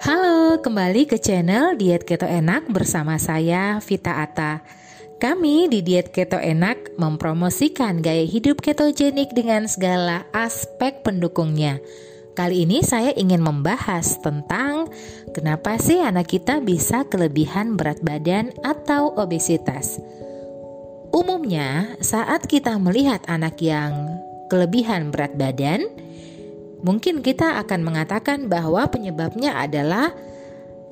Halo, kembali ke channel Diet Keto Enak bersama saya Vita Ata. Kami di Diet Keto Enak mempromosikan gaya hidup ketogenik dengan segala aspek pendukungnya. Kali ini saya ingin membahas tentang kenapa sih anak kita bisa kelebihan berat badan atau obesitas. Umumnya, saat kita melihat anak yang kelebihan berat badan, Mungkin kita akan mengatakan bahwa penyebabnya adalah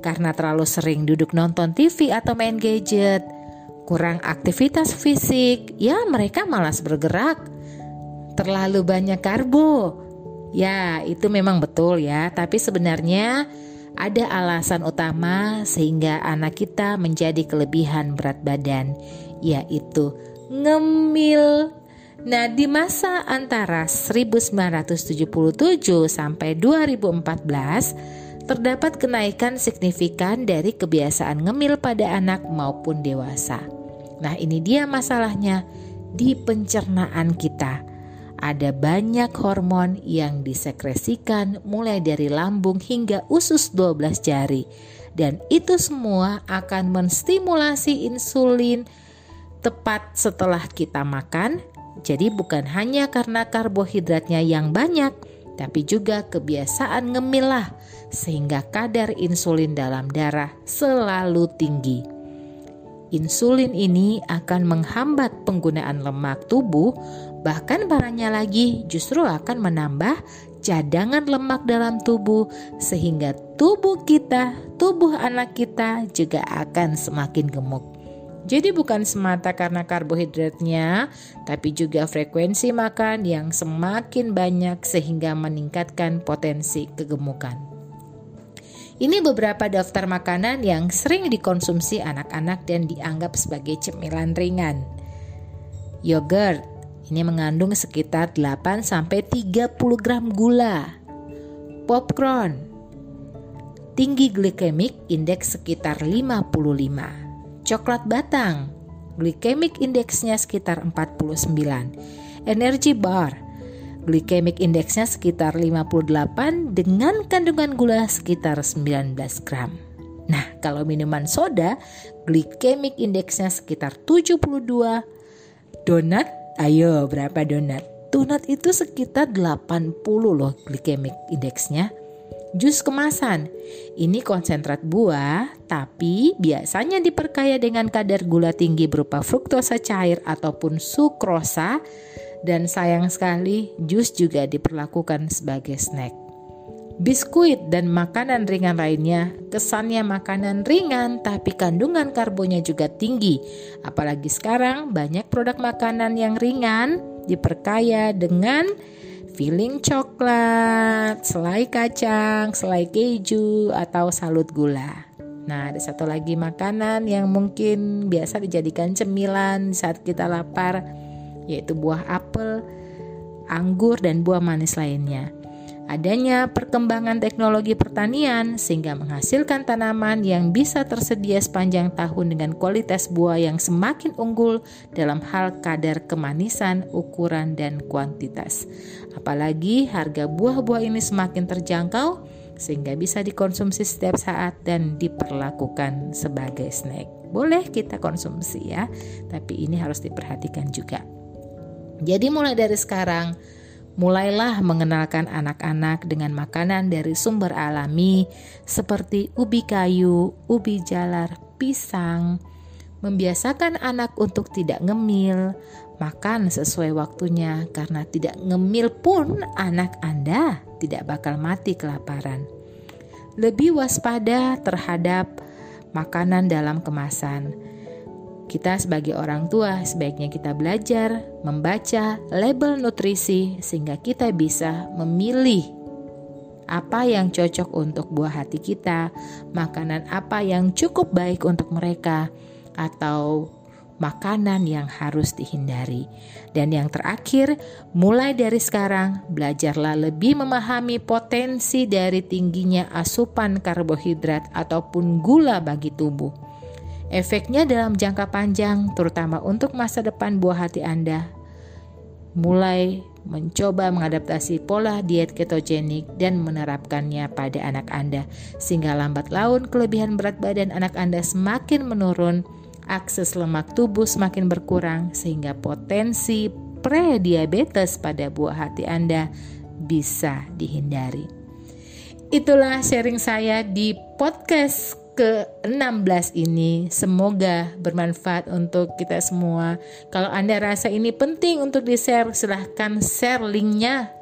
karena terlalu sering duduk nonton TV atau main gadget, kurang aktivitas fisik, ya mereka malas bergerak, terlalu banyak karbo. Ya, itu memang betul ya, tapi sebenarnya ada alasan utama sehingga anak kita menjadi kelebihan berat badan, yaitu ngemil Nah, di masa antara 1977 sampai 2014 terdapat kenaikan signifikan dari kebiasaan ngemil pada anak maupun dewasa. Nah, ini dia masalahnya di pencernaan kita. Ada banyak hormon yang disekresikan mulai dari lambung hingga usus 12 jari. Dan itu semua akan menstimulasi insulin tepat setelah kita makan jadi bukan hanya karena karbohidratnya yang banyak, tapi juga kebiasaan ngemil lah sehingga kadar insulin dalam darah selalu tinggi. Insulin ini akan menghambat penggunaan lemak tubuh, bahkan parahnya lagi justru akan menambah cadangan lemak dalam tubuh sehingga tubuh kita, tubuh anak kita juga akan semakin gemuk. Jadi bukan semata karena karbohidratnya, tapi juga frekuensi makan yang semakin banyak sehingga meningkatkan potensi kegemukan. Ini beberapa daftar makanan yang sering dikonsumsi anak-anak dan dianggap sebagai cemilan ringan. Yogurt ini mengandung sekitar 8 sampai 30 gram gula. Popcorn tinggi glikemik indeks sekitar 55 coklat batang, glycemic indeksnya sekitar 49. Energy bar, glycemic indeksnya sekitar 58 dengan kandungan gula sekitar 19 gram. Nah, kalau minuman soda, glycemic indeksnya sekitar 72. Donat, ayo berapa donat? Donat itu sekitar 80 loh glycemic indeksnya. Jus kemasan. Ini konsentrat buah, tapi biasanya diperkaya dengan kadar gula tinggi berupa fruktosa cair ataupun sukrosa. Dan sayang sekali, jus juga diperlakukan sebagai snack. Biskuit dan makanan ringan lainnya kesannya makanan ringan tapi kandungan karbonya juga tinggi. Apalagi sekarang banyak produk makanan yang ringan diperkaya dengan filling coklat, selai kacang, selai keju, atau salut gula. Nah, ada satu lagi makanan yang mungkin biasa dijadikan cemilan saat kita lapar, yaitu buah apel, anggur, dan buah manis lainnya. Adanya perkembangan teknologi pertanian sehingga menghasilkan tanaman yang bisa tersedia sepanjang tahun dengan kualitas buah yang semakin unggul dalam hal kadar kemanisan, ukuran, dan kuantitas. Apalagi harga buah-buah ini semakin terjangkau sehingga bisa dikonsumsi setiap saat dan diperlakukan sebagai snack. Boleh kita konsumsi ya, tapi ini harus diperhatikan juga. Jadi mulai dari sekarang mulailah mengenalkan anak-anak dengan makanan dari sumber alami seperti ubi kayu, ubi jalar, pisang. Membiasakan anak untuk tidak ngemil, makan sesuai waktunya karena tidak ngemil pun anak Anda tidak bakal mati kelaparan. Lebih waspada terhadap makanan dalam kemasan kita sebagai orang tua sebaiknya kita belajar membaca label nutrisi sehingga kita bisa memilih apa yang cocok untuk buah hati kita, makanan apa yang cukup baik untuk mereka, atau makanan yang harus dihindari. Dan yang terakhir, mulai dari sekarang, belajarlah lebih memahami potensi dari tingginya asupan karbohidrat ataupun gula bagi tubuh. Efeknya dalam jangka panjang, terutama untuk masa depan buah hati Anda, mulai mencoba mengadaptasi pola diet ketogenik dan menerapkannya pada anak Anda sehingga lambat laun kelebihan berat badan anak Anda semakin menurun, akses lemak tubuh semakin berkurang sehingga potensi prediabetes pada buah hati Anda bisa dihindari. Itulah sharing saya di podcast ke-16 ini semoga bermanfaat untuk kita semua. Kalau Anda rasa ini penting untuk di-share, silahkan share linknya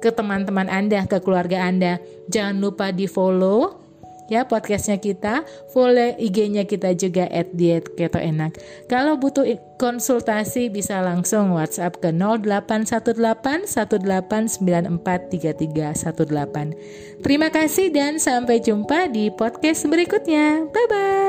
ke teman-teman Anda, ke keluarga Anda. Jangan lupa di-follow ya podcastnya kita, follow IG-nya kita juga at diet keto enak. Kalau butuh konsultasi bisa langsung WhatsApp ke 0818 18943318. Terima kasih dan sampai jumpa di podcast berikutnya. Bye bye.